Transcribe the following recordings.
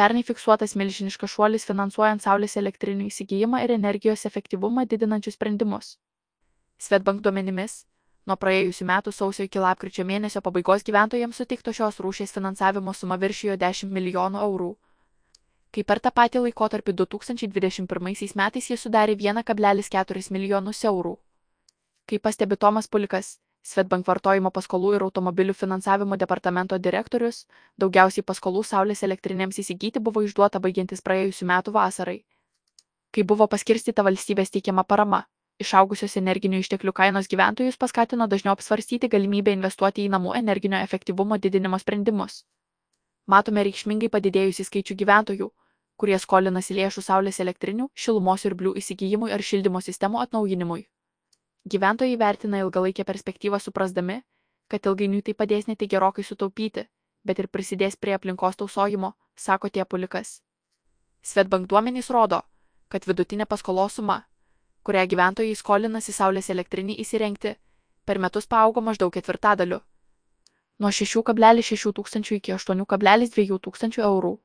Pernai fiksuotas milžiniškas šuolis finansuojant saulės elektrinių įsigijimą ir energijos efektyvumą didinančius sprendimus. Svetbank duomenimis, nuo praėjusių metų sausio iki lapkričio mėnesio pabaigos gyventojams suteikto šios rūšies finansavimo suma viršijo 10 milijonų eurų. Kai per tą patį laikotarpį 2021 metais jie sudarė 1,4 milijonus eurų. Kaip pastebi Tomas Pulikas, Svetbank vartojimo paskolų ir automobilių finansavimo departamento direktorius, daugiausiai paskolų saulės elektrinėms įsigyti buvo išduota baigiantis praėjusiu metu vasarai. Kai buvo paskirstyta valstybės teikiama parama, išaugusios energinių išteklių kainos gyventojus paskatino dažniau apsvarstyti galimybę investuoti į namų energinio efektyvumo didinimo sprendimus. Matome reikšmingai padidėjusį skaičių gyventojų, kurie skolinasi lėšų saulės elektrinių, šilumos ir blių įsigijimui ar šildymo sistemų atnaujinimui. Gyventojai vertina ilgalaikę perspektyvą suprasdami, kad ilgainiui tai padės ne tik gerokai sutaupyti, bet ir prisidės prie aplinkos tausojimo, sako Tiepulikas. Svetbank duomenys rodo, kad vidutinė paskolos suma, kurią gyventojai skolinasi saulės elektrinį įsirengti, per metus paaugo maždaug ketvirtadaliu. Nuo 6,6 tūkstančių iki 8,2 tūkstančių eurų.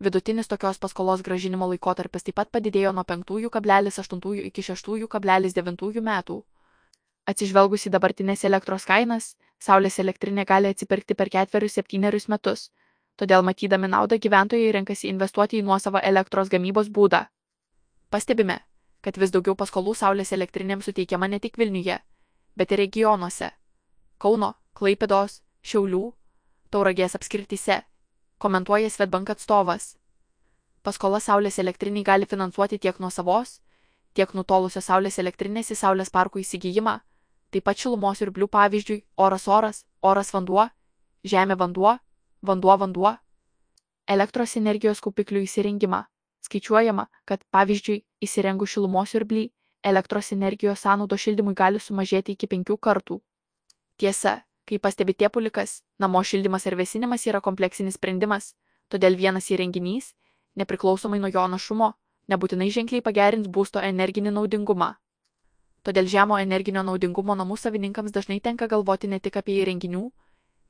Vidutinis tokios paskolos gražinimo laikotarpis taip pat padidėjo nuo 5,8 iki 6,9 metų. Atsižvelgus į dabartinės elektros kainas, saulės elektrinė gali atsipirkti per ketverius septynerius metus, todėl matydami naudą gyventojai renkasi investuoti į nuosavą elektros gamybos būdą. Pastebime, kad vis daugiau paskolų saulės elektrinėms suteikiama ne tik Vilniuje, bet ir regionuose - Kauno, Klaipėdos, Šiaulių, Tauragės apskrityse komentuoja Svetbank atstovas. Paskola saulės elektriniai gali finansuoti tiek nuo savos, tiek nutolusios saulės elektrinės į saulės parkų įsigijimą, taip pat šilumos ir blių pavyzdžiui oras oras, oras vanduo, žemė vanduo, vanduo vanduo, elektros energijos kaupiklių įsirengimą. Skaičiuojama, kad pavyzdžiui, įsirengus šilumos ir blį, elektros energijos sąnaudo šildymui gali sumažėti iki penkių kartų. Tiesa, Kaip pastebi Tiepulikas, namo šildymas ir vėsinimas yra kompleksinis sprendimas, todėl vienas įrenginys, nepriklausomai nuo jo našumo, nebūtinai ženkliai pagerins būsto energinį naudingumą. Todėl žemo energinio naudingumo namų savininkams dažnai tenka galvoti ne tik apie įrenginių,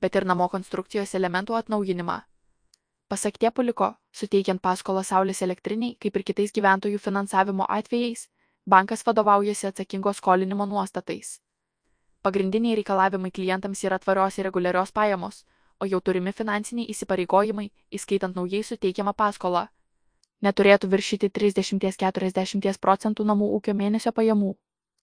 bet ir namo konstrukcijos elementų atnaujinimą. Pasak Tiepuliko, suteikiant paskolą saulės elektriniai, kaip ir kitais gyventojų finansavimo atvejais, bankas vadovaujasi atsakingo skolinimo nuostatais. Pagrindiniai reikalavimai klientams yra tvarios ir reguliarios pajamos, o jau turimi finansiniai įsipareigojimai, įskaitant naujai suteikiamą paskolą, neturėtų viršyti 30-40 procentų namų ūkio mėnesio pajamų.